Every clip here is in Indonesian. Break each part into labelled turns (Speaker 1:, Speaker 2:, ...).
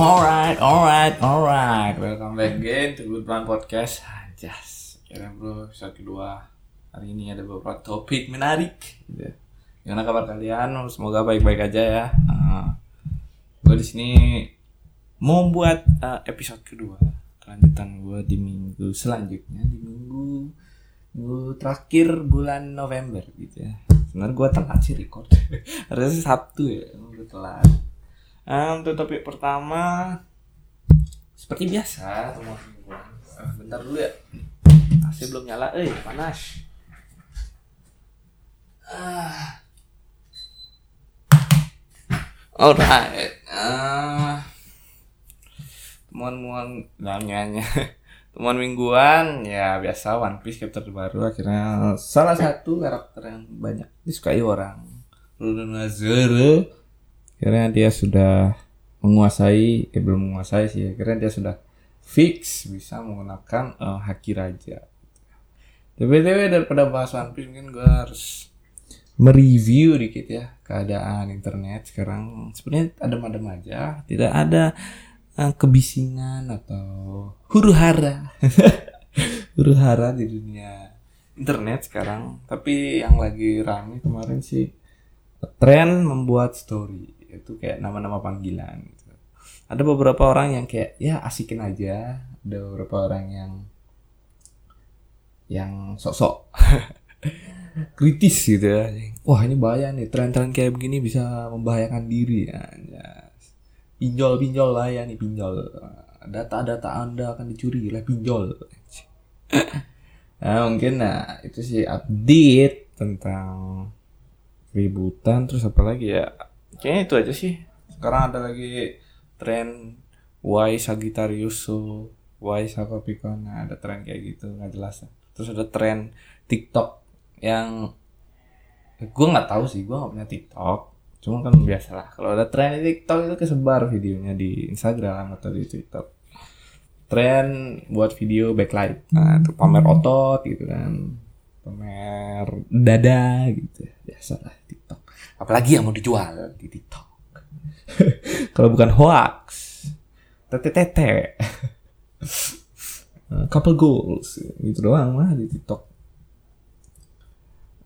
Speaker 1: Alright, alright, alright. Welcome back again to Good Plan Podcast. Anjas. Kira bro, episode kedua. Hari ini ada beberapa topik menarik. Gitu. Gimana kabar kalian? Semoga baik-baik aja ya. Uh, gue di sini mau buat uh, episode kedua. Kelanjutan gue di minggu selanjutnya di minggu minggu terakhir bulan November gitu ya. Sebenarnya gue telat sih record. Harusnya Sabtu ya, gue telat. Um, untuk topik pertama seperti biasa teman bentar dulu ya. AC belum nyala. Eh panas. Ah. Alright uh, temuan-temuan namanya temuan mingguan. Ya biasa. One Piece chapter terbaru akhirnya salah satu karakter yang banyak disukai orang. Luna Zoro akhirnya dia sudah menguasai eh belum menguasai sih akhirnya dia sudah fix bisa menggunakan uh, haki raja. Tapi tapi daripada bahas One Piece mungkin gue harus mereview dikit ya keadaan internet sekarang. Sebenarnya adem-adem aja tidak ada uh, kebisingan atau huru hara huru hara di dunia internet sekarang. Tapi yang lagi rame kemarin sih tren membuat story itu kayak nama-nama panggilan gitu. ada beberapa orang yang kayak ya asikin aja. Ada beberapa orang yang yang sok-sok kritis gitu ya. Wah ini bahaya nih tren-tren kayak begini bisa membahayakan diri. Ya, pinjol pinjol lah ya nih pinjol. Data-data anda akan dicuri oleh pinjol. Nah mungkin nah itu sih update tentang ributan terus apa lagi ya kayaknya itu aja sih. Sekarang ada lagi tren why Sagittarius so why Sakopikon nah, ada tren kayak gitu nggak jelas. Terus ada tren TikTok yang gue nggak tahu sih gue nggak punya TikTok. Cuma kan biasa lah kalau ada tren di TikTok itu kesebar videonya di Instagram atau di TikTok. Tren buat video backlight. Nah itu pamer otot gitu kan. Pamer dada gitu biasa lah TikTok apalagi yang mau dijual di TikTok. Kalau bukan hoax. Tete tete couple goals gitu doang mah di TikTok.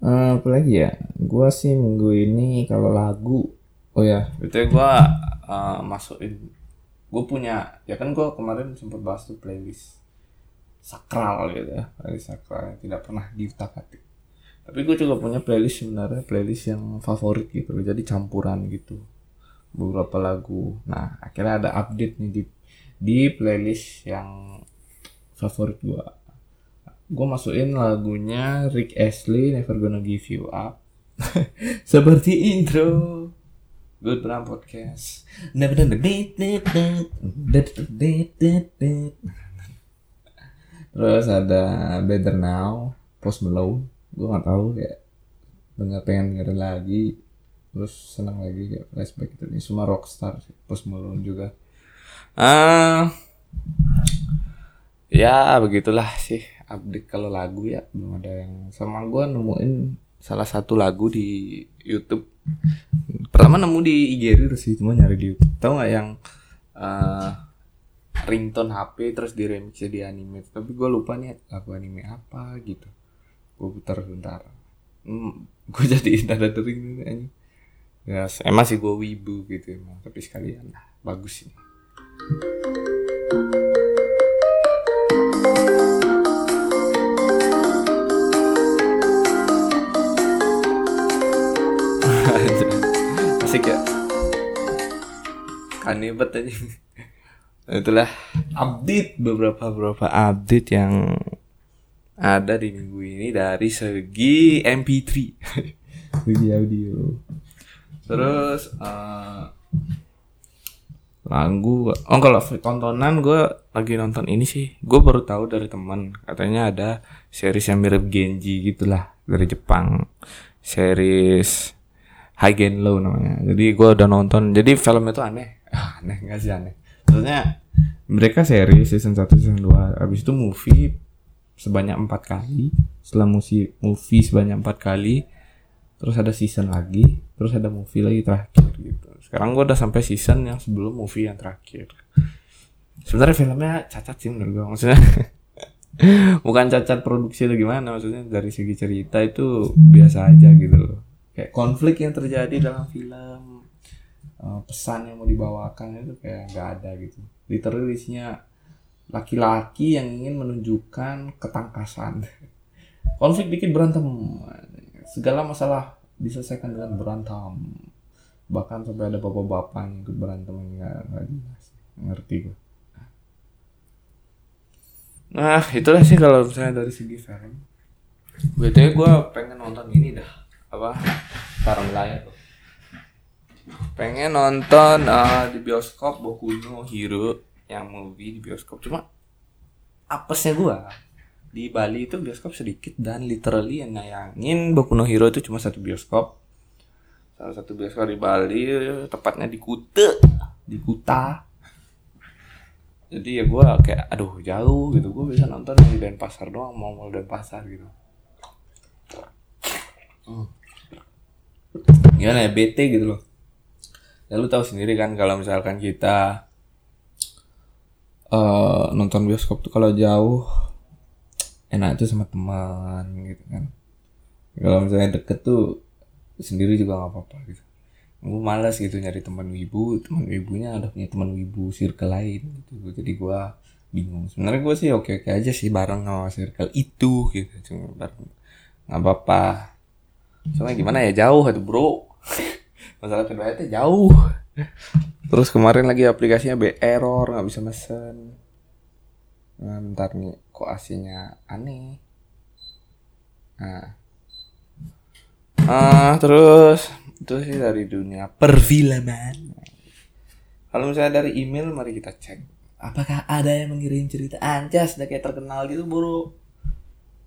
Speaker 1: Uh, apa lagi ya? Gua sih minggu ini kalau lagu oh ya. Itu gua uh, masukin gue punya ya kan gue kemarin sempat bahas tuh playlist sakral gitu ya playlist sakral yang tidak pernah diutak atik tapi gue juga punya playlist sebenarnya playlist yang favorit gitu jadi campuran gitu. Beberapa lagu. Nah akhirnya ada update nih di di playlist yang favorit gue gue masukin lagunya Rick Astley Never Gonna Give You Up. Seperti intro. Good Brown Podcast. Terus ada Better Now Post Malone gue nggak tahu kayak dengar pengen dengerin lagi terus senang lagi kayak flashback itu ini semua rockstar sih Post juga. Ah uh, ya begitulah sih. Update kalau lagu ya belum ada yang sama. Gue nemuin salah satu lagu di YouTube. Pertama nemu di IG itu sih cuma nyari di YouTube. Tahu nggak yang uh, ringtone HP terus di remix di anime. Tapi gue lupa nih lagu anime apa gitu gue putar bentar. Hmm, gue jadi nada dering ini ya emang sih gue wibu gitu emang. Tapi sekalian lah bagus sih asik ya? Kanibet aja nah, itulah update beberapa beberapa update yang ada di minggu ini dari segi MP3 segi audio. Terus uh, lagu oh kalau tontonan gue lagi nonton ini sih. Gue baru tahu dari teman. Katanya ada series yang mirip Genji gitulah dari Jepang. Series High Gain Low namanya. Jadi gue udah nonton. Jadi film itu aneh. Aneh gak sih aneh? Maksudnya mereka series season 1 season 2 abis itu movie sebanyak empat kali setelah musik movie sebanyak empat kali terus ada season lagi terus ada movie lagi terakhir gitu. Sekarang gue udah sampai season yang sebelum movie yang terakhir. Sebenarnya filmnya cacat sih menurut gue maksudnya. Bukan cacat produksi atau gimana maksudnya dari segi cerita itu biasa aja gitu loh. Kayak konflik yang terjadi dalam film uh, pesan yang mau dibawakan itu kayak nggak ada gitu. Literally isinya laki-laki yang ingin menunjukkan ketangkasan. Konflik dikit berantem. Segala masalah diselesaikan dengan berantem. Bahkan sampai ada bapak-bapak yang ikut berantem nggak nggak jelas. Ngerti gue nah itulah sih kalau misalnya dari segi film. Btw gue pengen nonton ini dah. Apa? Barang layar pengen nonton uh, di bioskop Boku no Hero yang movie di bioskop. Cuma apesnya gue di Bali itu bioskop sedikit dan literally yang nayangin Boku no Hero itu cuma satu bioskop. Salah satu bioskop di Bali tepatnya di Kute di Kuta. Jadi ya gue kayak aduh jauh gitu. Gue bisa nonton di Denpasar doang mau mau Denpasar gitu. Hmm. gimana ya BT gitu loh. Ya lu tahu sendiri kan kalau misalkan kita uh, nonton bioskop tuh kalau jauh enak tuh sama teman gitu kan. Kalau misalnya deket tuh sendiri juga nggak apa-apa gitu. Gue malas gitu nyari teman wibu teman wibunya ada punya teman wibu circle lain gitu. Jadi gue bingung. Sebenarnya gue sih oke oke aja sih bareng sama circle itu gitu. Cuma bareng nggak apa-apa. Soalnya gimana ya jauh tuh bro. Masalah kedua itu jauh terus kemarin lagi aplikasinya be error nggak bisa mesen. Nah, ntar nih kok aslinya aneh? Nah. Ah terus itu sih dari dunia perfilman. Kalau misalnya dari email mari kita cek. Apakah ada yang mengirim cerita? Anjas udah kayak terkenal gitu bro.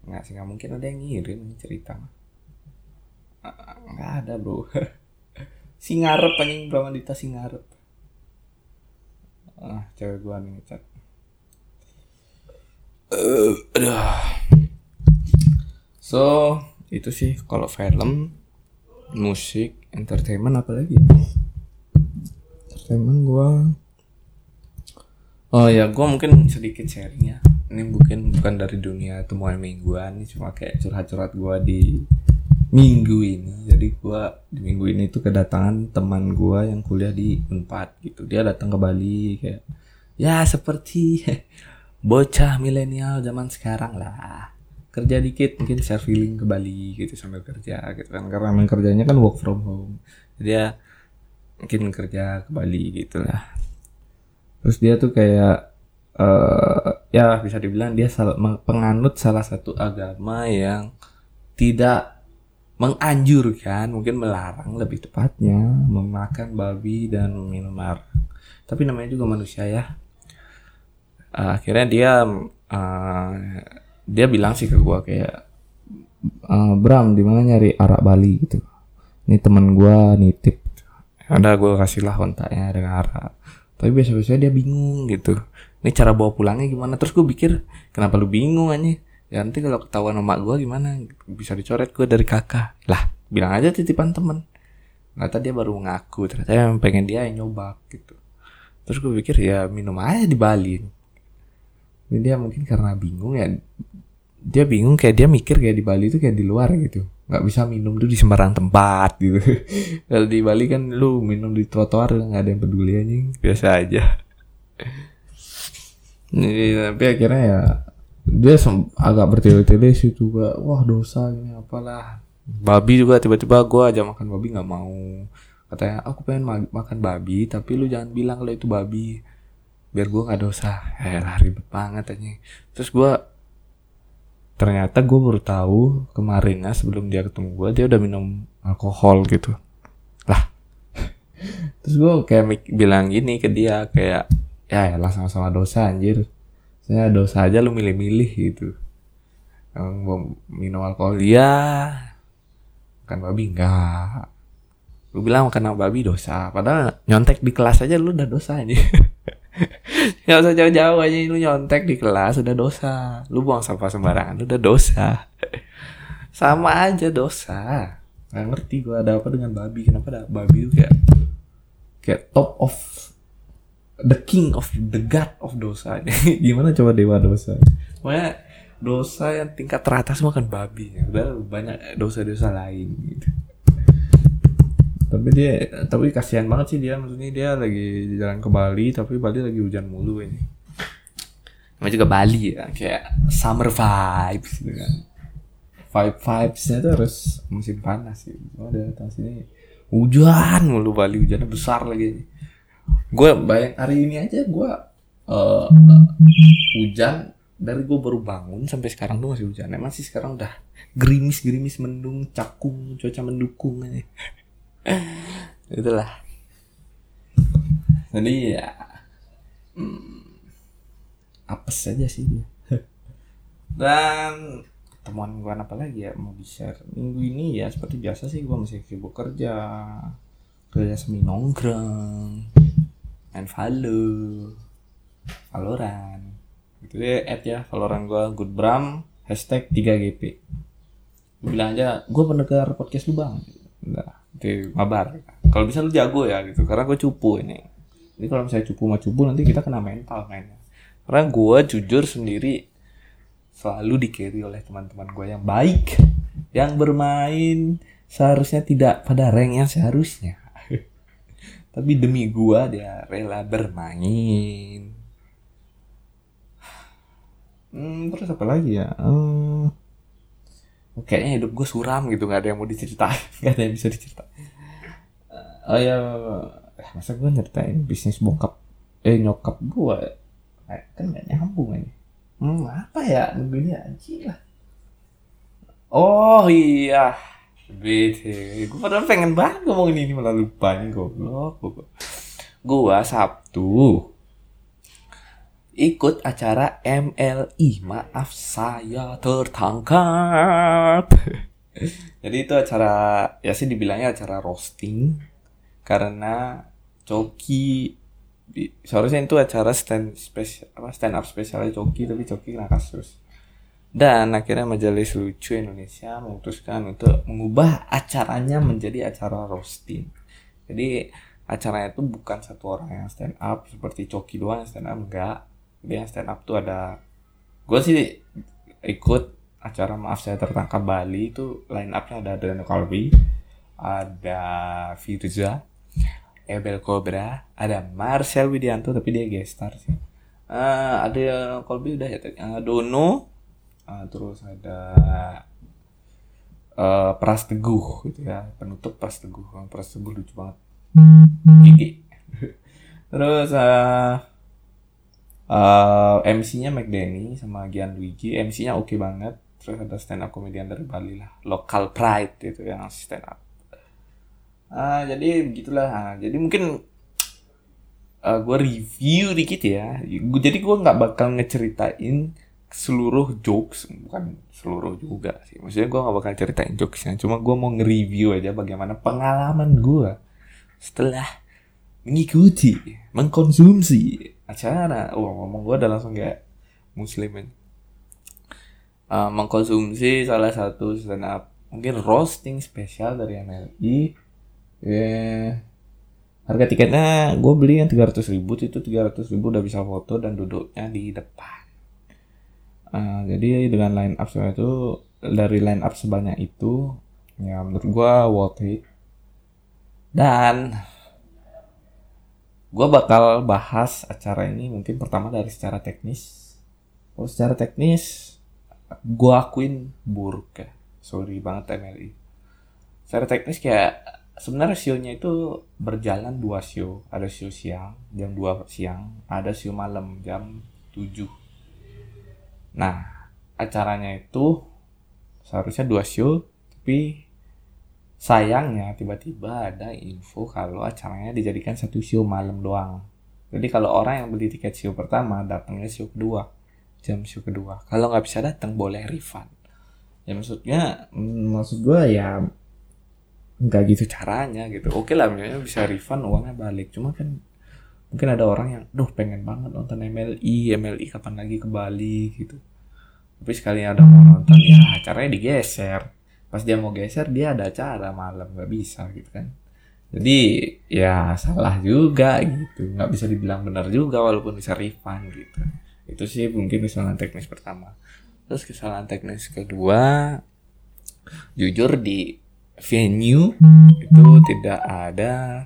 Speaker 1: Nggak sih nggak mungkin ada yang ngirim cerita nggak ada bro si ngarep anjing Bramandita si ngarep ah cewek gua nih chat uh, aduh. So itu sih kalau film musik entertainment apa lagi entertainment gua. Oh ya gua mungkin sedikit sharing ya. Ini mungkin bukan dari dunia temuan mingguan ini cuma kayak curhat-curhat gua di minggu ini. Jadi gua di minggu ini tuh kedatangan teman gua yang kuliah di Unpad gitu. Dia datang ke Bali kayak ya seperti bocah milenial zaman sekarang lah. Kerja dikit mungkin feeling ke Bali gitu sambil kerja gitu kan. Karena memang kerjanya kan work from home. Jadi ya mungkin kerja ke Bali gitu lah. Terus dia tuh kayak uh, ya bisa dibilang dia penganut salah satu agama yang tidak menganjurkan mungkin melarang lebih tepatnya memakan babi dan minum arak. Tapi namanya juga manusia ya. Uh, akhirnya dia uh, dia bilang sih ke gue kayak uh, Bram di mana nyari arak Bali? gitu. Ini teman gue nitip ada gue kasih lah kontaknya dengan arak. Tapi biasa-biasa dia bingung gitu. Ini cara bawa pulangnya gimana? Terus gue pikir kenapa lu bingung aja ya nanti kalau ketahuan sama gue gimana? Bisa dicoret gue dari kakak. Lah bilang aja titipan temen. Ternyata dia baru ngaku ternyata yang pengen dia yang nyoba gitu. Terus gue pikir ya minum aja di Bali. Ini dia mungkin karena bingung ya. Dia bingung kayak dia mikir kayak di Bali itu kayak di luar gitu. Nggak bisa minum tuh di sembarang tempat gitu. Kalau di Bali kan lu minum di trotoar nggak ada yang peduli anjing. Biasa aja. Jadi, tapi akhirnya ya dia agak bertele-tele sih juga wah dosa ini apalah. Babi juga tiba-tiba gue aja makan babi nggak mau. Katanya aku pengen ma makan babi tapi lu jangan bilang kalau itu babi. Biar gue nggak dosa. Eh ribet banget aja terus gue ternyata gue baru tahu kemarinnya sebelum dia ketemu gue dia udah minum alkohol gitu. Lah. Terus gue kayak bilang gini ke dia kayak ya lah sama-sama dosa anjir saya dosa aja lu milih-milih gitu. Mau minum alkohol? Ya makan babi? Enggak. Lu bilang makan babi dosa. Padahal nyontek di kelas aja lu udah dosa aja. Gak usah jauh-jauh aja lu nyontek di kelas udah dosa. Lu buang sampah sembarangan udah dosa. Sama aja dosa. nggak ngerti gue ada apa dengan babi. Kenapa ada babi itu kayak kayak top of the king of the god of dosa. Gimana coba dewa dosa? Pokoknya dosa yang tingkat teratas makan babi. Udah banyak dosa-dosa lain gitu. Tapi dia tapi kasihan banget sih dia. Maksudnya dia lagi jalan ke Bali tapi Bali lagi hujan mulu ini. Namanya juga Bali ya kayak summer vibes gitu kan. Vibe vibesnya tuh harus musim panas sih. Oh ada sini hujan mulu Bali hujannya besar lagi gue bayang hari ini aja gue uh, hujan. Dari gue baru bangun sampai sekarang tuh masih hujan. Emang sih sekarang udah gerimis gerimis mendung cakung cuaca mendukung aja. Itulah. Jadi ya hmm, apa saja sih dia dan temuan gue apa lagi ya? Mau share minggu ini ya seperti biasa sih gue masih sibuk kerja. Kerja semi nongkrong main Valo Valorant itu ya add ya Valorant gue good bram hashtag 3gp gue bilang aja gue pendengar podcast lu bang. Nah itu mabar. Kalau bisa lu jago ya gitu. Karena gue cupu ini. Jadi kalau misalnya cupu sama cupu nanti kita kena mental mainnya karena gue jujur sendiri selalu dikiri oleh teman-teman gue yang baik yang bermain seharusnya tidak pada rank yang seharusnya tapi demi gue dia rela bermain. Hmm, terus apa lagi ya? Hmm, kayaknya hidup gue suram gitu nggak ada yang mau diceritain nggak ada yang bisa diceritain. Uh, oh ya eh, masa gue nyeritain bisnis bokap eh nyokap eh, kan nggak nyambung ini. Hmm, apa ya? Ini anjing lah. Oh iya bete gue padahal pengen banget ngomongin ini malah lupa nih goblok gue sabtu ikut acara MLI. Maaf saya tertangkap. Jadi itu acara ya sih dibilangnya acara roasting karena Coki seharusnya itu acara stand spesial apa stand up spesialnya Coki tapi Coki kena kasus. Dan akhirnya Majelis Lucu Indonesia memutuskan untuk mengubah acaranya menjadi acara roasting. Jadi acaranya itu bukan satu orang yang stand up seperti Coki doang yang stand up enggak dia stand up tuh ada gue sih ikut acara maaf saya tertangkap Bali itu line upnya ada Adriano Kalbi ada Firza Ebel Cobra ada Marcel Widianto tapi dia gestar sih uh, ada Kolbi udah ya uh, Dono uh, terus ada uh, Pras Teguh gitu ya penutup Pras Teguh. Pras Teguh lucu banget. Gigi. Terus uh, uh, eh, MC-nya McDenny sama Gian Luigi. MC-nya oke okay banget. Terus ada stand up komedian dari Bali lah. Local pride itu yang stand up uh, jadi begitulah. Nah, jadi mungkin uh, eh, gue review dikit ya. Jadi gue nggak bakal ngeceritain seluruh jokes bukan seluruh juga sih. Maksudnya gue nggak bakal ceritain jokesnya cuma gue mau nge-review aja bagaimana pengalaman gue setelah mengikuti mengkonsumsi acara. Oh ngomong gue udah langsung kayak muslimin uh, mengkonsumsi salah satu stand up mungkin roasting spesial dari MLI yeah. harga tiketnya gue beli yang 300 ribu itu 300 ribu udah bisa foto dan duduknya di depan uh, jadi dengan line up itu dari line up sebanyak itu ya menurut gue worth it. Dan gue bakal bahas acara ini mungkin pertama dari secara teknis. Oh secara teknis gue akuin buruk ya. Sorry banget MLI secara teknis kayak sebenarnya sionya itu berjalan dua show. Ada show siang jam 2 siang. Ada show malam jam 7 nah acaranya itu seharusnya dua show tapi Sayangnya tiba-tiba ada info kalau acaranya dijadikan satu show malam doang. Jadi kalau orang yang beli tiket show pertama datangnya show kedua, jam show kedua. Kalau nggak bisa datang boleh refund. Ya maksudnya, mm, maksud gue ya nggak gitu caranya gitu. Oke lah, misalnya bisa refund uangnya balik. Cuma kan mungkin ada orang yang, duh pengen banget nonton MLI, MLI kapan lagi ke Bali gitu. Tapi sekali ada mau nonton, ya acaranya digeser. Pas dia mau geser dia ada acara malam nggak bisa gitu kan. Jadi ya salah juga gitu. Nggak bisa dibilang benar juga walaupun bisa refund gitu. Itu sih mungkin kesalahan teknis pertama. Terus kesalahan teknis kedua jujur di venue itu tidak ada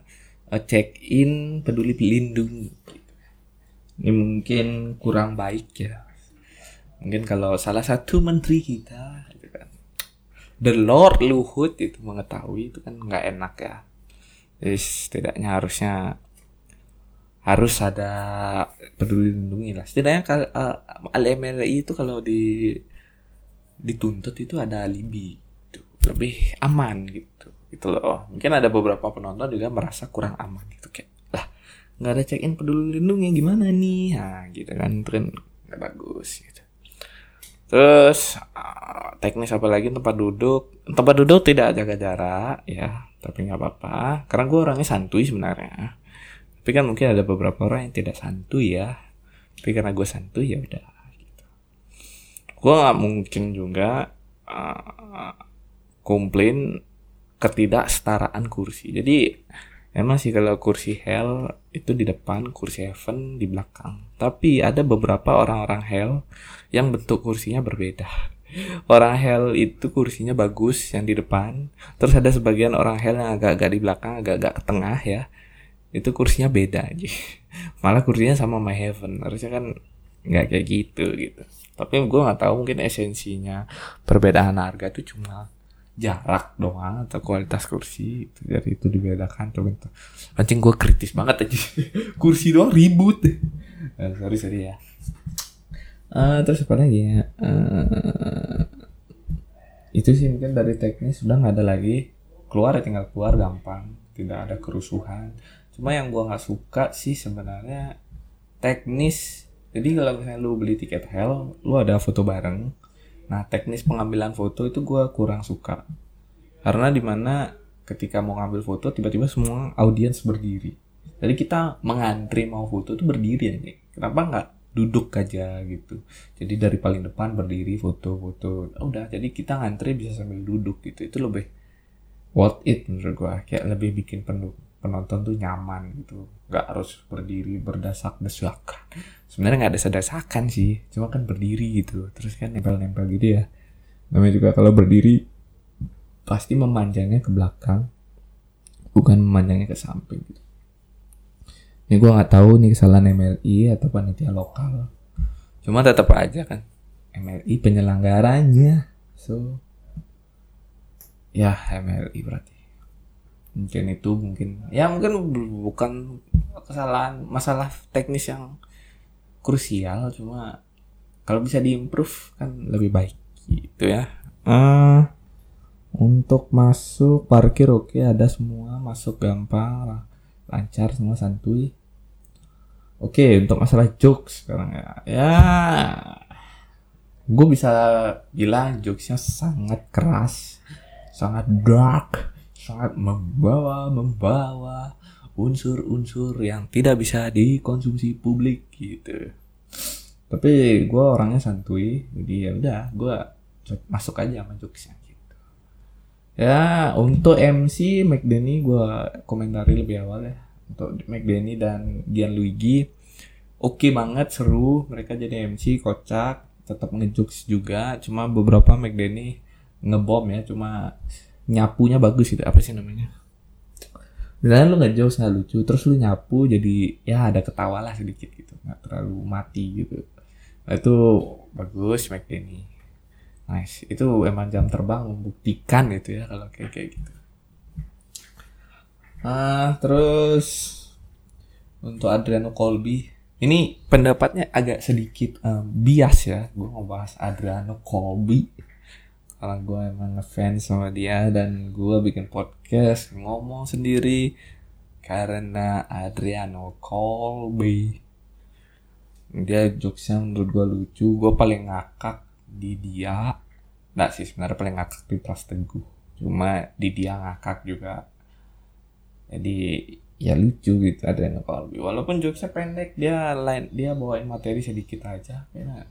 Speaker 1: check in peduli pelindung. Ini mungkin kurang baik ya. Mungkin kalau salah satu menteri kita gitu kan. The Lord Luhut itu mengetahui itu kan nggak enak ya. Jadi setidaknya harusnya harus ada peduli lindungi lah. Setidaknya kalau uh, itu kalau di dituntut itu ada alibi. Gitu. lebih aman gitu gitu loh. Mungkin ada beberapa penonton juga merasa kurang aman gitu kayak lah nggak ada check in peduli lindungi gimana nih? Nah gitu kan. Kan nggak bagus gitu. Terus uh, teknis apa lagi? Tempat duduk. Tempat duduk tidak jaga jarak ya. Tapi nggak apa-apa. Karena gue orangnya santuy sebenarnya. Tapi kan mungkin ada beberapa orang yang tidak santuy ya. Tapi karena gue santuy ya udah gitu. gue nggak mungkin juga uh, komplain ketidaksetaraan kursi jadi emang sih kalau kursi hell itu di depan kursi heaven di belakang. Tapi ada beberapa orang-orang hell yang bentuk kursinya berbeda. Orang hell itu kursinya bagus yang di depan. Terus ada sebagian orang hell yang agak-agak di belakang agak-agak ke tengah ya. Itu kursinya beda aja. Malah kursinya sama my heaven. Harusnya kan nggak kayak gitu gitu. Tapi gue nggak tahu mungkin esensinya perbedaan harga itu cuma jarak doang atau kualitas kursi. Itu dari itu dibedakan. Tuh anjing gue kritis banget aja kursi doang ribut. Uh, sorry sorry ya. Uh, terus apa lagi ya? Uh, itu sih mungkin dari teknis sudah nggak ada lagi. Keluar ya tinggal keluar gampang. Tidak ada kerusuhan. Cuma yang gua nggak suka sih sebenarnya teknis. Jadi kalau misalnya lu beli tiket hell lu ada foto bareng nah teknis pengambilan foto itu gua kurang suka. Karena di mana ketika mau ngambil foto tiba-tiba semua audiens berdiri. Jadi kita mengantri mau foto itu berdiri aja. Kenapa nggak duduk aja gitu? Jadi dari paling depan berdiri foto-foto. Udah jadi kita ngantri bisa sambil duduk gitu. Itu lebih worth it menurut gua. Kayak lebih bikin penuh penonton tuh nyaman gitu. Nggak harus berdiri berdasak desakan sebenarnya nggak ada sedasakan sih cuma kan berdiri gitu. Terus kan nempel-nempel gitu ya. Namanya juga kalau berdiri pasti memanjangnya ke belakang bukan memanjangnya ke samping. Gitu ini gue nggak tahu nih kesalahan MLI atau panitia lokal. Cuma tetap aja kan MLI penyelenggaranya. So ya MLI berarti mungkin itu mungkin. Ya mungkin bukan kesalahan masalah teknis yang krusial cuma kalau bisa diimprove kan lebih baik gitu ya. Uh, untuk masuk parkir oke okay, ada semua masuk gampang lancar semua santuy. Oke, untuk masalah jokes sekarang ya. Ya, gue bisa bilang jokesnya sangat keras, sangat dark, sangat membawa membawa unsur-unsur yang tidak bisa dikonsumsi publik gitu. Tapi gue orangnya santuy, jadi ya udah gue masuk aja sama jokesnya gitu. Ya untuk MC McDenny gue komentari lebih awal ya untuk McDenny dan Gianluigi oke okay banget seru mereka jadi MC kocak tetap ngejokes juga cuma beberapa McDenny ngebom ya cuma nyapunya bagus gitu. Apa sih namanya? Misalnya lu ngejokes nggak lucu terus lu nyapu jadi ya ada ketawa lah sedikit gitu. Nggak terlalu mati gitu. Nah, itu bagus McDenny nice. Itu emang jam terbang membuktikan gitu ya kalau kayak kayak gitu. Ah, terus untuk Adriano Colby. Ini pendapatnya agak sedikit um, bias ya. Gue mau bahas Adriano Colby karena gue emang ngefans sama dia dan gue bikin podcast ngomong sendiri karena Adriano Colby. Dia jokesnya menurut gue lucu. Gue paling ngakak di dia. Nggak sih sebenarnya paling ngakak di Pras Teguh. Cuma di dia ngakak juga. Jadi ya lucu gitu ada yang Colby. Walaupun jokesnya pendek dia lain dia bawain materi sedikit aja. Kayaknya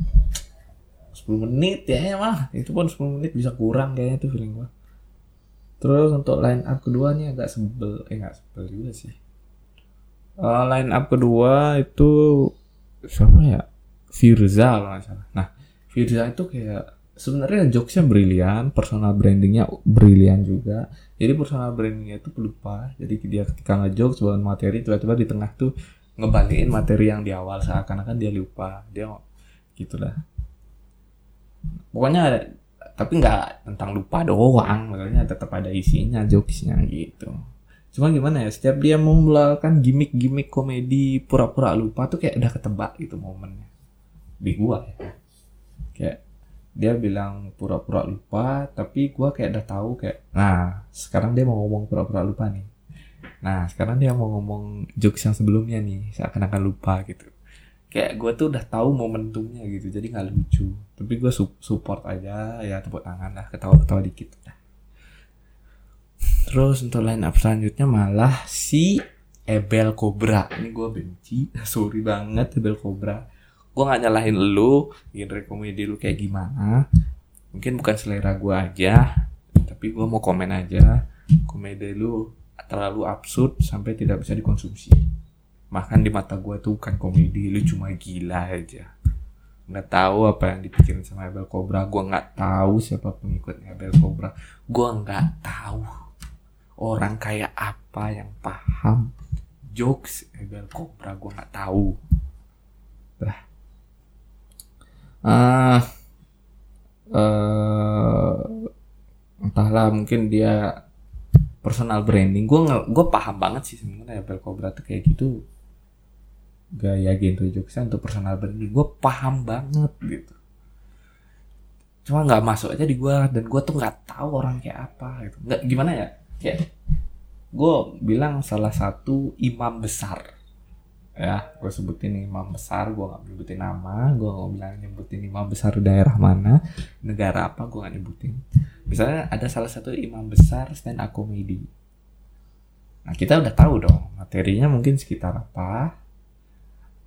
Speaker 1: 10 menit ya emang itu pun 10 menit bisa kurang kayaknya tuh feeling gua terus untuk line up kedua nih agak sebel eh nggak sebel juga sih uh, line up kedua itu siapa ya Firza kalau nggak salah nah Firza itu kayak sebenarnya jokesnya brilian, personal brandingnya brilian juga. Jadi personal brandingnya itu pelupa. Jadi dia ketika ngejokes bawa materi tiba-tiba di tengah tuh ngebalikin materi yang di awal seakan-akan dia lupa. Dia gitulah. Pokoknya tapi nggak tentang lupa doang, makanya tetap ada isinya jokesnya gitu. Cuma gimana ya, setiap dia memulakan gimmick-gimmick komedi pura-pura lupa tuh kayak udah ketebak gitu momennya. Di gua ya. Kayak dia bilang pura-pura lupa tapi gue kayak udah tahu kayak nah sekarang dia mau ngomong pura-pura lupa nih nah sekarang dia mau ngomong jokes yang sebelumnya nih seakan-akan lupa gitu kayak gue tuh udah tahu momentumnya gitu jadi nggak lucu. Tapi gue su support aja ya tepuk tangan lah ketawa-ketawa dikit. Lah terus untuk line up selanjutnya malah si Ebel Cobra. Ini gue benci sorry banget Ebel Cobra. Gue gak nyalahin lu genre komedi lu kayak gimana. Mungkin bukan selera gue aja tapi gue mau komen aja. Komedi lu terlalu absurd sampai tidak bisa dikonsumsi bahkan di mata gue tuh bukan komedi lu cuma gila aja. Nggak tahu apa yang dipikirin sama Abel Cobra. Gue nggak tahu siapa pengikutnya Abel Cobra. Gue nggak tahu orang kayak apa yang paham jokes Abel Cobra. Gue nggak tahu. Lah ah uh, entahlah mungkin dia personal branding. Gue gue paham banget sih sebenarnya Bel Cobra tuh kayak gitu gaya genre jokesnya untuk personal branding. Gue paham banget gitu. Cuma nggak masuk aja di gue dan gue tuh nggak tahu orang kayak apa gitu. Nggak gimana ya? Kayak gue bilang salah satu imam besar. Ya gue sebutin imam besar gue gak nyebutin nama gue gak bilang nyebutin imam besar daerah mana negara apa gue gak nyebutin. Misalnya ada salah satu imam besar stand up comedy. Nah kita udah tahu dong materinya mungkin sekitar apa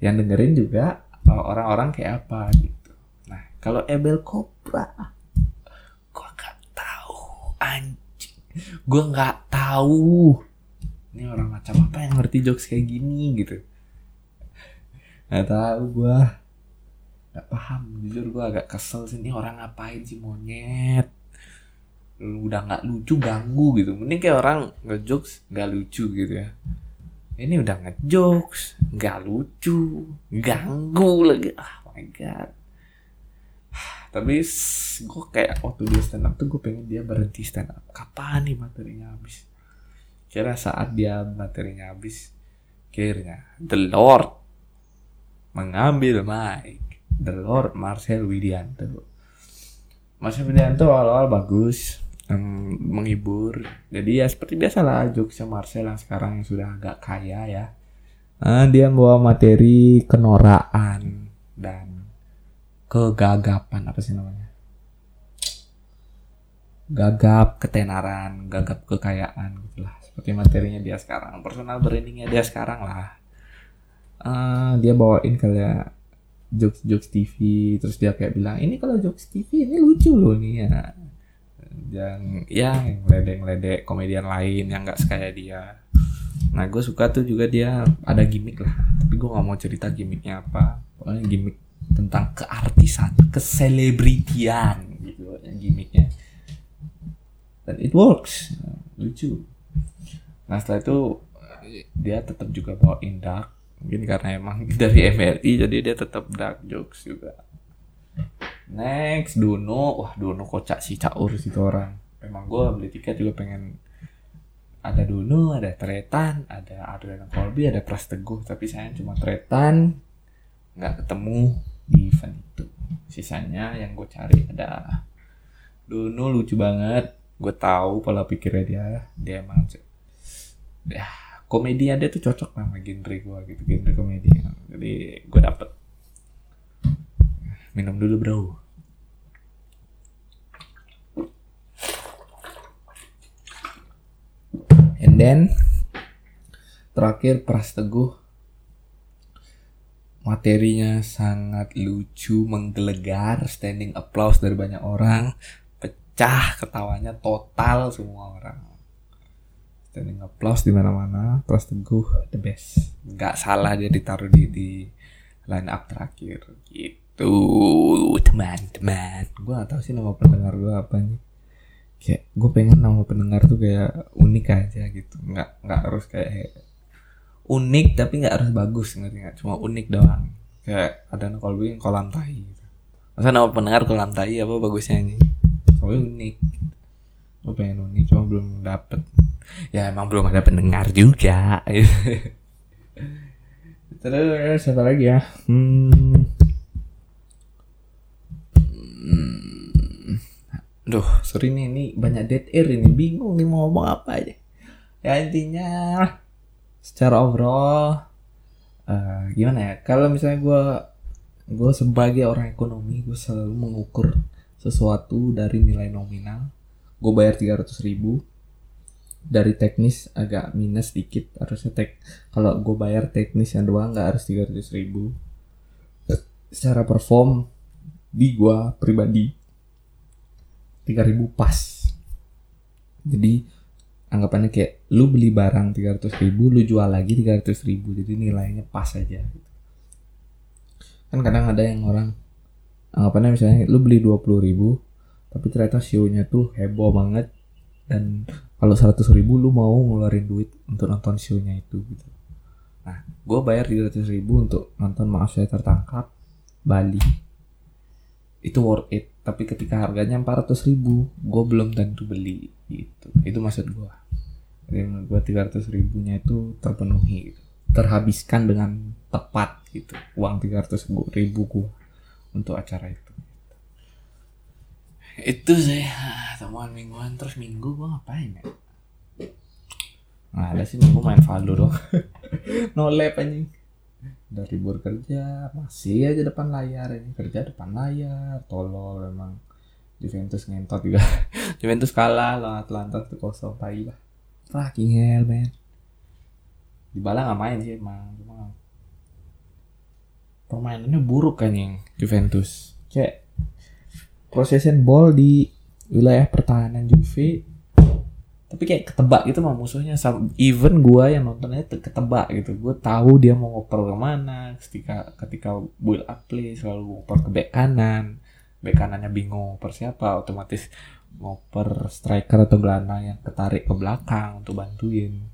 Speaker 1: yang dengerin juga eh, orang-orang kayak apa gitu. Nah kalau Ebel Cobra gue gak tahu anjing. Gue gak tahu. Ini orang macam apa yang ngerti jokes kayak gini gitu? Nggak tahu gue nggak paham jujur gue agak kesel sih ini orang ngapain sih monyet? Udah nggak lucu ganggu gitu. Mending kayak orang ngejokes nggak lucu gitu ya ini udah ngejokes nggak lucu ganggu lagi. Ah oh my god. Tapi gue kayak waktu dia stand up tuh gue pengen dia berhenti stand up. Kapan nih materinya habis? Kira saat dia materinya habis kira the Lord mengambil mic. The Lord Marcel Widianto. Marcel Widianto awal-awal bagus um, menghibur. Jadi ya seperti biasa lah jokesnya Marcel yang sekarang sudah agak kaya ya. Uh, dia membawa materi kenoraan dan kegagapan apa sih namanya? Gagap ketenaran gagap kekayaan gitulah seperti materinya dia sekarang personal brandingnya dia sekarang lah. Uh, dia bawain kayak jokes jokes TV terus dia kayak bilang ini kalau jokes TV ini lucu loh nih ya yang ya yang ledek ledek komedian lain yang nggak sekaya dia. Nah gue suka tuh juga dia ada gimmick lah. Tapi gue nggak mau cerita gimmicknya apa. Pokoknya gimmick tentang keartisan keselebritian gitu yang gimmicknya. Dan it works. Lucu. Nah setelah itu dia tetap juga bawain dark. Mungkin karena emang dari MRI jadi dia tetap dark jokes juga next Dono wah Dono kocak sih caur sih orang. Emang gue beli tiket juga pengen ada Dono ada Tretan ada Adriana Colby ada Pras Teguh. Tapi saya cuma Tretan nggak ketemu di event itu. Sisanya yang gue cari ada Dono lucu banget. Gue tahu pola pikirnya dia. Dia emang ya komedi dia tuh cocok sama genre gue gitu genre komedi. Jadi gue dapet minum dulu bro. And then terakhir Pras Teguh. Materinya sangat lucu menggelegar standing applause dari banyak orang. Pecah ketawanya total semua orang. Standing applause di mana-mana Pras Teguh the best. Nggak salah dia ditaruh di di line up terakhir. Gitu teman-teman gue gak tahu sih nama pendengar gue apa nih. Kayak gue pengen nama pendengar tuh kayak unik aja gitu. Nggak nggak harus kayak unik tapi nggak harus bagus ngerti nggak? Cuma unik doang. Kayak ada Kolbi yang kolam tai gitu. masa nama pendengar kolam tai apa bagusnya ini soalnya unik. Gue pengen unik cuma belum dapet. Ya emang belum ada pendengar juga. Terus siapa lagi ya? Hmm. Hmm. Duh, sorry nih, ini banyak dead air ini, bingung nih mau ngomong apa aja. Ya intinya, secara overall, uh, gimana ya? Kalau misalnya gue, gue sebagai orang ekonomi, gue selalu mengukur sesuatu dari nilai nominal. Gue bayar 300 ribu, dari teknis agak minus dikit harusnya tek kalau gue bayar teknis yang doang nggak harus 300 ribu secara perform di gue pribadi 3000 pas. Jadi anggapannya kayak lu beli barang 300 ribu lu jual lagi 300 ribu jadi nilainya pas aja gitu. kan kadang ada yang orang anggapannya misalnya lu beli 20 ribu tapi ternyata show-nya tuh heboh banget dan kalau 100 ribu lu mau ngeluarin duit untuk nonton show-nya itu gitu. Nah gue bayar 300 ribu untuk nonton maaf saya tertangkap Bali itu worth it. Tapi ketika harganya 400 ribu gue belum tentu beli gitu. Itu maksud gue jadi menurut gue 300 ribunya itu terpenuhi gitu. terhabiskan dengan tepat gitu. Uang 300 ribu gue untuk acara itu itu saya temuan mingguan. Terus minggu gue ngapain ya? Nah, ada sih minggu main Valdo dong. no lab. Dari libur kerja masih aja depan layar ini. Kerja depan layar tolol emang. Juventus ngentot juga. Juventus kalah loh Atlanta tuh kosong tai lah. Fucking hell man. Di bala nggak main sih emang. Cuma permainannya buruk kan yang Juventus. Kayak possession ball di wilayah pertahanan Juve tapi kayak ketebak gitu sama musuhnya. Even gue yang nontonnya ketebak gitu. Gue tahu dia mau ngoper ke mana ketika ketika build up play selalu ngoper ke back kanan. Back kanannya bingung ngoper siapa. Otomatis ngoper striker atau gelandang yang ketarik ke belakang untuk bantuin.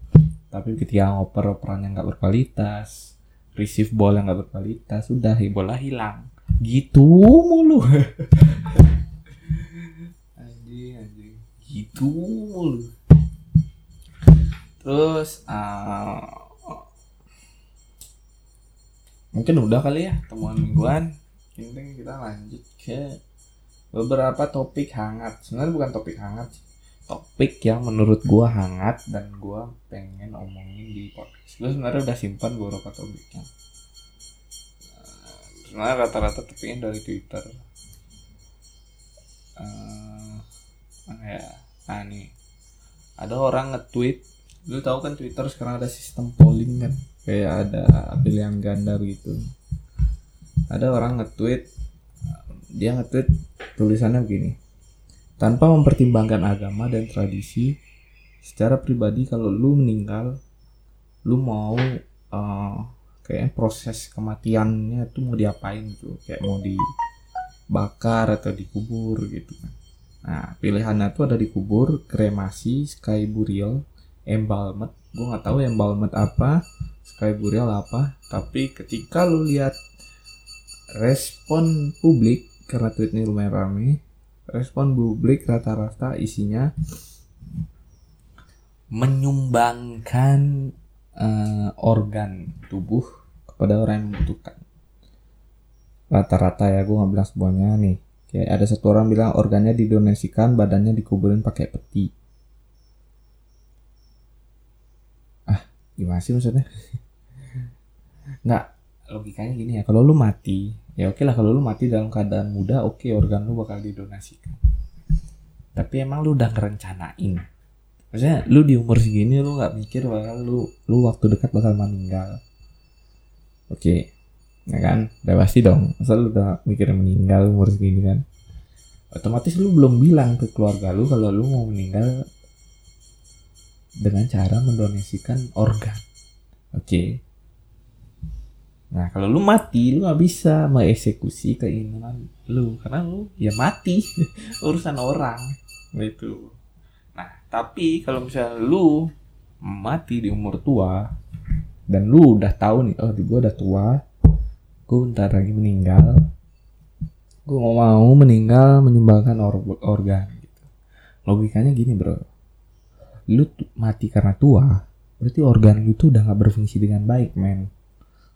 Speaker 1: Tapi ketika ngoper perannya nggak berkualitas receive ball yang nggak berkualitas sudah bola hilang. Gitu mulu. Anjing anjing. Gitu mulu terus uh, mungkin udah kali ya temuan mingguan. Ini kita lanjut ke beberapa topik hangat. Sebenarnya bukan topik hangat topik yang menurut gua hangat dan gua pengen omongin di podcast. Gua sebenarnya udah simpan beberapa topiknya. Sebenarnya rata-rata topiknya dari twitter. Uh, ya? Nah nih. Ada orang nge-tweet lu tahu kan Twitter sekarang ada sistem polling kan? Kayak ada pilihan ganda gitu. Ada orang nge-tweet dia nge-tweet tulisannya begini. Tanpa mempertimbangkan agama dan tradisi secara pribadi kalau lu meninggal lu mau uh, kayak proses kematiannya tuh mau diapain gitu? Kayak mau dibakar atau dikubur gitu. Nah pilihannya tuh ada dikubur kremasi sky burial embalmed. Gue nggak tahu embalmed apa sky burial apa. Tapi ketika lu lihat respon publik karena ini lumayan rame respon publik rata-rata isinya menyumbangkan uh, organ tubuh kepada orang yang membutuhkan. Rata-rata ya gue nggak bilang semuanya nih. Kayak ada satu orang bilang organnya didonasikan badannya dikuburin pakai peti gimana sih maksudnya? Nggak logikanya gini ya kalau lu mati ya oke lah kalau lu mati dalam keadaan muda oke okay, organ lu bakal didonasikan. Tapi emang lu udah ngerencanain. Maksudnya lu di umur segini lu nggak mikir bakal lu lu waktu dekat bakal meninggal. Oke okay. ya kan? Udah pasti dong. Masa lu udah mikir meninggal umur segini kan? Otomatis lu belum bilang ke keluarga lu kalau lu mau meninggal dengan cara mendonasikan organ. Oke. Okay. nah kalau lu mati lu nggak bisa mengeksekusi keinginan lu karena lu ya mati urusan orang itu nah tapi kalau misalnya lu mati di umur tua dan lu udah tahu nih oh gue udah tua gue bentar lagi meninggal gue mau meninggal menyumbangkan or organ gitu. Logikanya gini bro lu mati karena tua berarti organ lu tuh udah gak berfungsi dengan baik men.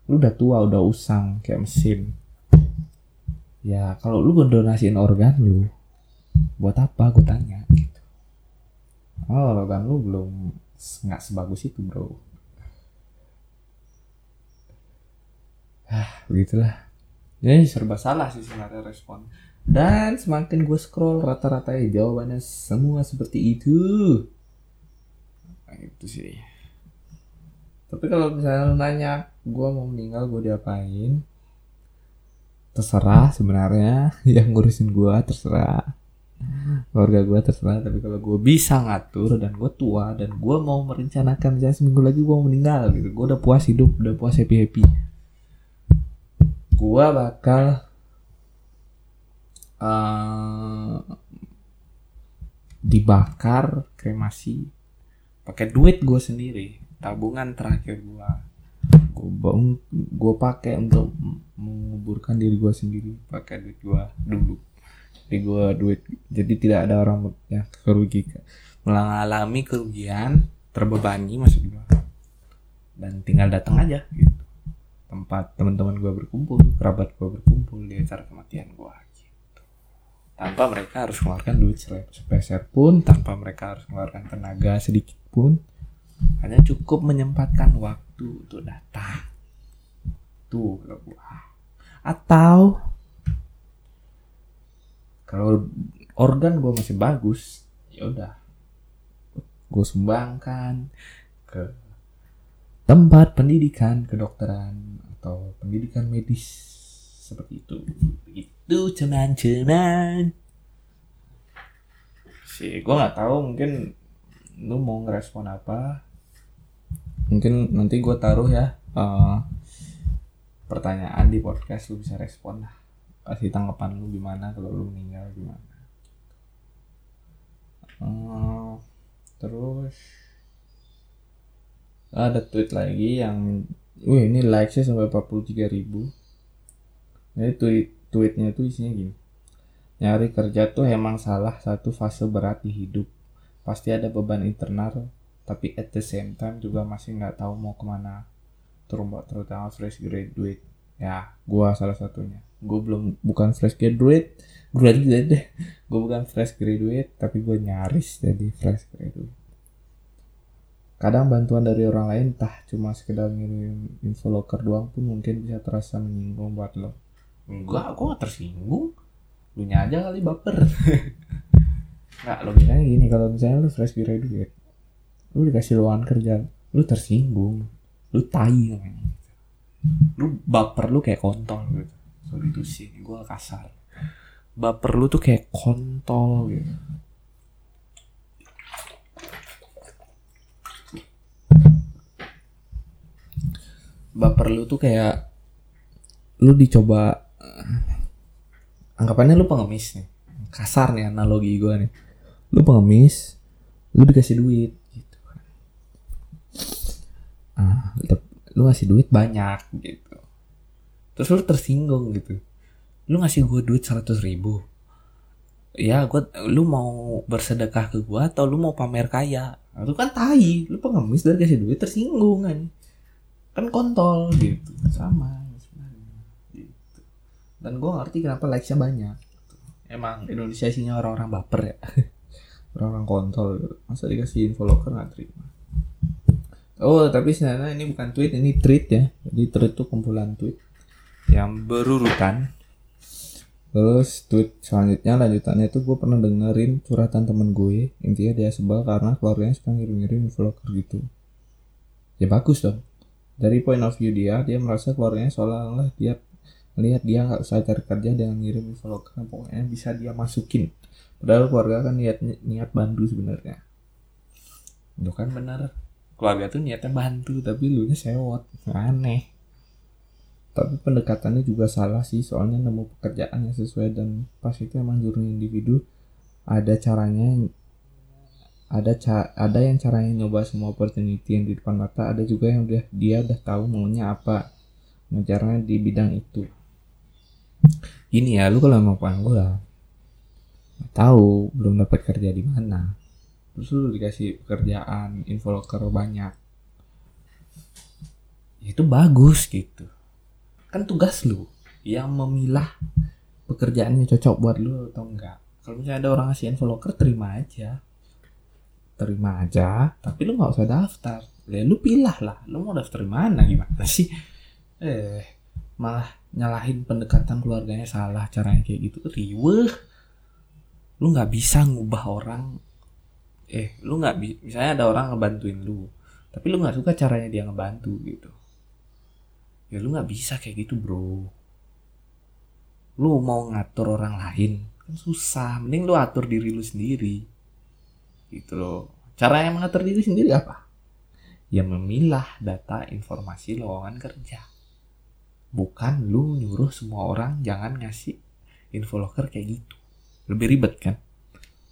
Speaker 1: Lu udah tua udah usang kayak mesin. Ya kalau lu donasiin organ lu buat apa? Gue tanya gitu. Oh organ lu belum nggak sebagus itu bro. Ah begitulah. Jadi serba salah sih sebenarnya respon. Dan semakin gue scroll rata-rata ya jawabannya semua seperti itu nah, itu sih. Tapi kalau misalnya nanya gue mau meninggal gue diapain? Terserah sebenarnya yang ngurusin gue terserah. Keluarga gue terserah tapi kalau gue bisa ngatur dan gue tua dan gue mau merencanakan misalnya seminggu lagi gue mau meninggal gitu gue udah puas hidup udah puas happy happy gua bakal uh, dibakar kremasi pakai duit gue sendiri. Tabungan terakhir gue bang gue pakai untuk menguburkan diri gue sendiri. Pakai duit gue dulu. Jadi gue duit jadi tidak ada orang yang kerugikan. Mengalami kerugian terbebani maksud gue dan tinggal datang aja gitu. Tempat teman-teman gue berkumpul kerabat gue berkumpul di acara kematian gue gitu. Tanpa mereka harus mengeluarkan duit sepeser pun tanpa mereka harus mengeluarkan tenaga sedikit pun hanya cukup menyempatkan waktu untuk datang. Tuh atau kalau organ gue masih bagus ya udah. Gue sumbangkan ke tempat pendidikan kedokteran atau pendidikan medis seperti itu. Itu cuman-cuman sih gue nggak tahu mungkin lu mau ngerespon apa? Mungkin nanti gue taruh ya uh, pertanyaan di podcast lu bisa respon lah. Kasih tanggapan lu gimana kalau lu meninggal gimana? Uh, terus ada tweet lagi yang Wih ini likesnya sampai 43 ribu. Jadi tweet, tweetnya tuh isinya gini. Nyari kerja tuh emang salah satu fase berat di hidup Pasti ada beban internal Tapi at the same time juga masih nggak tahu mau ke mana Terutama fresh graduate Ya gua salah satunya Gue belum bukan fresh graduate Graduate deh Gue bukan fresh graduate Tapi gue nyaris jadi fresh graduate Kadang bantuan dari orang lain entah cuma sekedar ngirim info loker doang pun mungkin bisa terasa menyinggung buat lo. Enggak, aku gak tersinggung. Lu aja kali baper. Nggak, logikanya gini, kalau misalnya lu fresh graduate, lu dikasih lowongan kerja, lu tersinggung, lu tai namanya. Lu baper lu kayak kontol gitu. So itu sih, gue kasar. Baper lu tuh kayak kontol gitu baper lu tuh kayak lu dicoba anggapannya lu pengemis nih kasar nih analogi gue nih lu pengemis lu dikasih duit gitu ah lu ngasih duit banyak gitu. Terus lu tersinggung gitu. Lu ngasih gue duit seratus ribu. Ya gue lu mau bersedekah ke gue atau lu mau pamer kaya? Itu kan tai. Lu pengemis dari kasih duit tersinggung kan. Kan kontol gitu. Sama gitu. Dan gue ngerti kenapa likesnya banyak emang Indonesia isinya orang-orang baper ya orang-orang kontol. Masa dikasih info loker nggak terima? Oh tapi sebenarnya ini bukan tweet ini tweet ya. Jadi tweet itu kumpulan tweet. Yang berurutan. Terus tweet selanjutnya lanjutannya itu gue pernah dengerin curhatan temen gue. Intinya dia sebel karena keluarganya suka ngirim-ngirim vlogger gitu. Ya bagus dong. Dari point of view dia dia merasa keluarganya seolah-olah dia lihat dia nggak usah cari kerja dengan ngirim vlogger pokoknya bisa dia masukin padahal keluarga kan niat niat bantu sebenarnya. Itu kan benar keluarga tuh niatnya bantu tapi lu nya sewot. Aneh. Tapi pendekatannya juga salah sih soalnya nemu pekerjaan yang sesuai dan pas itu emang jurus individu ada caranya ada ca ada yang caranya nyoba semua opportunity yang di depan mata ada juga yang udah dia udah tahu maunya apa ngejarnya di bidang itu. Ini ya lu kalau mau panggung tahu belum dapat kerja di mana. Terus lu dikasih pekerjaan infoloker banyak. Ya itu bagus gitu. Kan tugas lu yang memilah pekerjaannya cocok buat lu atau enggak. Kalau misalnya ada orang ngasih infoloker terima aja. Terima aja tapi lu nggak usah daftar. Ya lu pilah lah. Lu mau daftar di mana? Gimana sih? Eh malah nyalahin pendekatan keluarganya salah caranya kayak gitu. Riweh lu nggak bisa ngubah orang. Eh lu nggak bisa misalnya ada orang ngebantuin lu tapi lu nggak suka caranya dia ngebantu gitu. Ya lu nggak bisa kayak gitu bro. Lu mau ngatur orang lain kan susah. Mending lu atur diri lu sendiri. Gitu loh. Cara yang mengatur diri sendiri apa? Ya memilah data informasi lowongan kerja. Bukan lu nyuruh semua orang jangan ngasih info locker kayak gitu lebih ribet kan?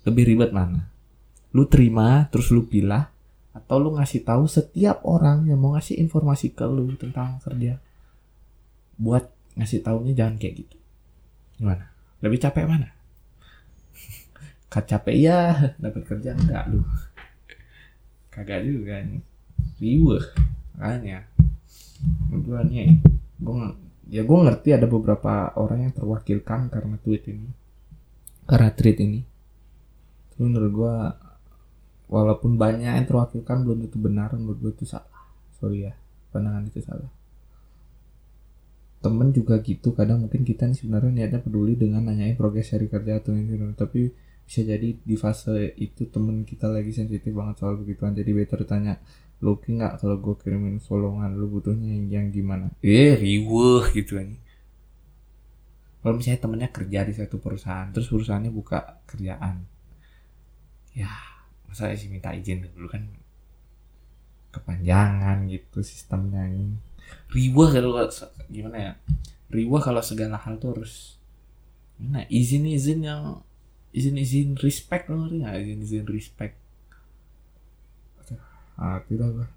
Speaker 1: Lebih ribet mana? Lu terima terus lu pilih atau lu ngasih tahu setiap orang yang mau ngasih informasi ke lu tentang kerja. Buat ngasih taunya jangan kayak gitu. Gimana? Lebih capek mana? Kat capek ya dapat kerja enggak lu? Kagak juga nih riweh makanya. Gue nih gue ya gue ngerti ada beberapa orang yang terwakilkan karena tweet ini tweet ini. Menurut gue walaupun banyak yang terwakilkan belum itu benar. Menurut gue itu salah. Sorry ya pandangan itu salah. Temen juga gitu kadang mungkin kita nih sebenarnya niatnya peduli dengan nanyain progres hari kerja atau ini tapi bisa jadi di fase itu temen kita lagi sensitif banget soal begituan. Jadi better tanya lu nggak kalau gue kirimin followan lu butuhnya yang, gimana? Eh riweh gitu kan kalau misalnya temennya kerja di satu perusahaan terus perusahaannya buka kerjaan. Ya masa sih minta izin? Dulu kan kepanjangan gitu sistemnya ini. Riwah kalau gimana ya? Riwah kalau segala hal tuh harus nah izin izin yang izin izin respect loh nggak? Izin izin respect ah tidak lah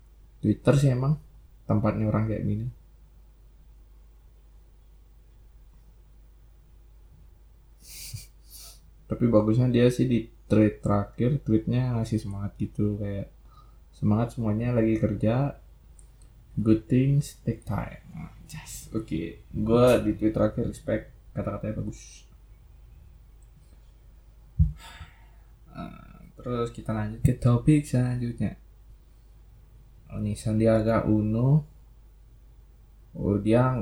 Speaker 1: twitter sih emang tempatnya orang kayak gini tapi bagusnya dia sih di tweet terakhir tweetnya ngasih semangat gitu kayak semangat semuanya lagi kerja good things take time. Yes oke. Okay. gue di tweet terakhir respect kata-katanya bagus. Uh, terus kita lanjut ke topik selanjutnya. Oh, ini Sandiaga Uno oh dia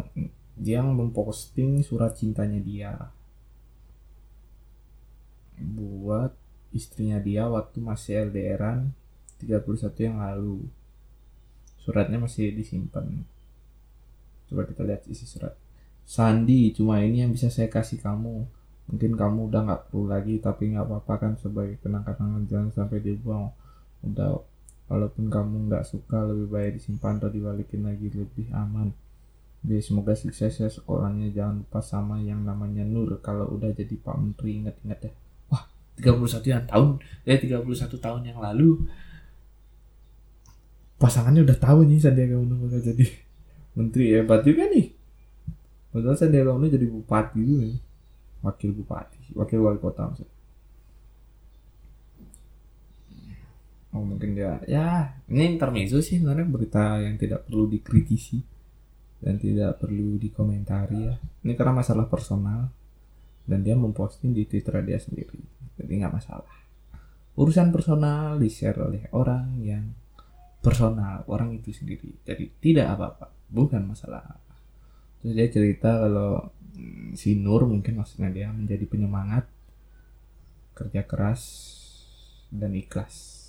Speaker 1: dia memposting surat cintanya dia buat istrinya dia waktu masih LDRan 31 yang lalu. Suratnya masih disimpan. Coba kita lihat isi surat. Sandi cuma ini yang bisa saya kasih kamu. Mungkin kamu udah nggak perlu lagi tapi nggak apa-apa kan sebagai kenang-kenangan jangan sampai dibuang. Udah walaupun kamu nggak suka lebih baik disimpan atau dibalikin lagi lebih aman. Jadi semoga sukses ya sekolahnya. Jangan lupa sama yang namanya Nur. Kalau udah jadi Pak Menteri ingat-ingat ya 31 tahun. Ya 31 tahun yang lalu. Pasangannya udah tahu nih Sandiaga Uno bakal jadi menteri. Hebat juga nih padahal Sandiaga Uno jadi bupati gitu nih wakil bupati wakil wali kota maksudnya. Oh mungkin dia ya ini intermezzo sih sebenarnya berita yang tidak perlu dikritisi dan tidak perlu dikomentari ya. Ini karena masalah personal dan dia memposting di twitter dia sendiri jadi nggak masalah. Urusan personal di share oleh orang yang personal orang itu sendiri. Jadi tidak apa-apa bukan masalah. Terus dia cerita kalau mm, si Nur mungkin maksudnya dia menjadi penyemangat kerja keras dan ikhlas.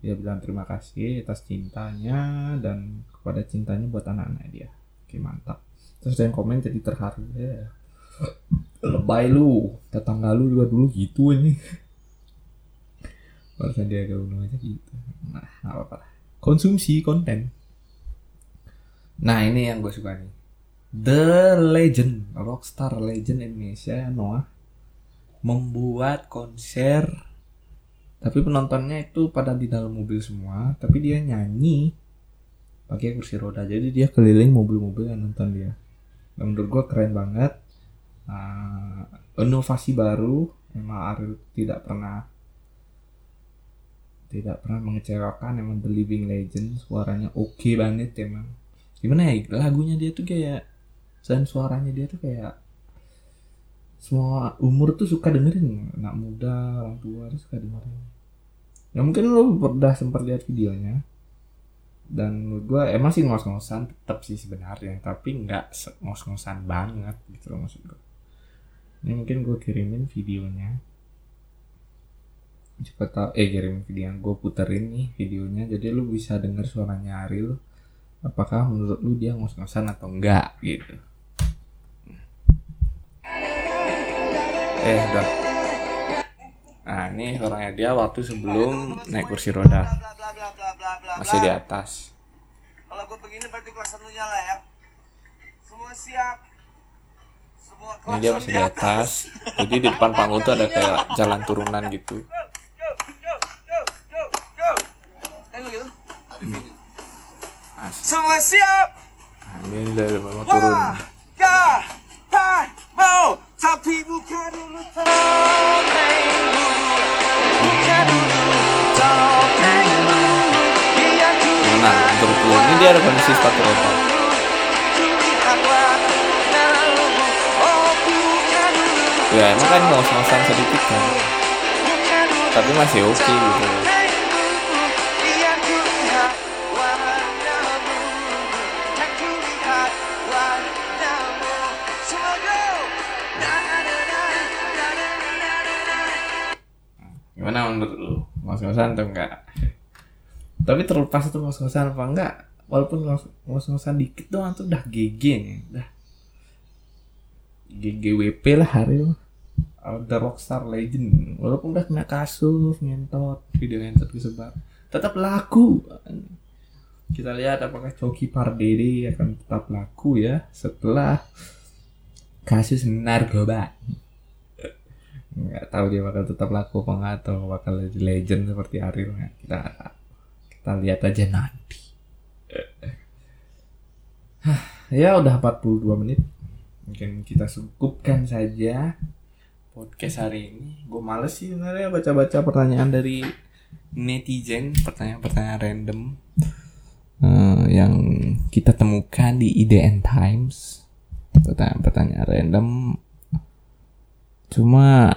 Speaker 1: Dia bilang terima kasih atas cintanya dan kepada cintanya buat anak-anak dia. Oke mantap. Terus ada yang komen jadi terharu. ya lebay lu. Tetangga lu juga dulu gitu aja Baru Sandiaga Uno aja gitu. Nah apa-apa lah. konsumsi konten. Nah ini yang gue suka nih. The Legend Rockstar Legend Indonesia Noah membuat konser. Tapi penontonnya itu pada di dalam mobil semua tapi dia nyanyi pakai kursi roda. Jadi dia keliling mobil-mobil yang nonton dia. Dan menurut gue keren banget uh, inovasi baru memang Ariel tidak pernah tidak pernah mengecewakan emang The Living Legend suaranya oke banget emang. Gimana ya lagunya dia tuh kayak dan suaranya dia tuh kayak semua umur tuh suka dengerin anak muda orang tua tuh suka dengerin. Ya mungkin lo udah sempat lihat videonya dan menurut gue emang sih ngos-ngosan tetap sih sebenarnya tapi nggak ngos-ngosan banget gitu loh maksud gue ini mungkin gue kirimin videonya. Cepet tau eh kirim video yang gue puterin nih videonya. Jadi lu bisa denger suaranya Ariel. Apakah menurut lu dia ngos-ngosan atau enggak gitu. Eh udah. Nah ini suaranya dia waktu sebelum naik kursi roda. Masih di atas.
Speaker 2: Kalau gue begini berarti kelas satunya lah ya. Semua siap
Speaker 1: ini dia masih di atas. Jadi di depan panggung tuh ada kayak jalan turunan gitu.
Speaker 2: Semua siap?
Speaker 1: Nah, ini dari bawah turun
Speaker 2: tapi bukan
Speaker 1: Nah, untuk ini dia ada kondisi sepatu
Speaker 2: rotor.
Speaker 1: ya emang kan ngos-ngosan sedikit kan? Tapi masih oke
Speaker 2: okay, gitu.
Speaker 1: Gimana menurut lu? Ngos-ngosan atau enggak? Tapi terlepas itu ngos-ngosan apa enggak walaupun ngos-ngosan dikit doang tuh udah GG nih udah GGWP lah hari ini The Rockstar Legend. Walaupun udah kena kasus ngentot video ngentot disebar. Tetap laku. Kita lihat apakah Coki Pardede akan tetap laku ya setelah kasus narkoba. Nggak tahu dia bakal tetap laku apa nggak atau bakal jadi legend seperti Ariel. Nggak kita kita lihat aja nanti. Ya udah 42 menit. Mungkin kita cukupkan saja podcast hari ini. Gue males sih sebenarnya baca-baca pertanyaan dari netizen pertanyaan-pertanyaan random eh, yang kita temukan di IDN Times. Pertanyaan-pertanyaan random. Cuma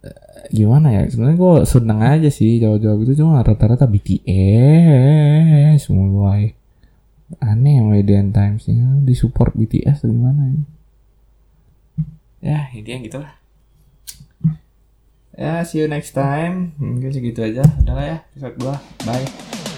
Speaker 1: eh, gimana ya? Sebenarnya gue seneng aja sih jawab-jawab itu. Cuma rata-rata BTS mulai aneh sama IDN Times ini disupport BTS atau gimana ya ya ini yang gitu lah ya see you next time. Mungkin segitu aja. Udah lah ya episode 2 bye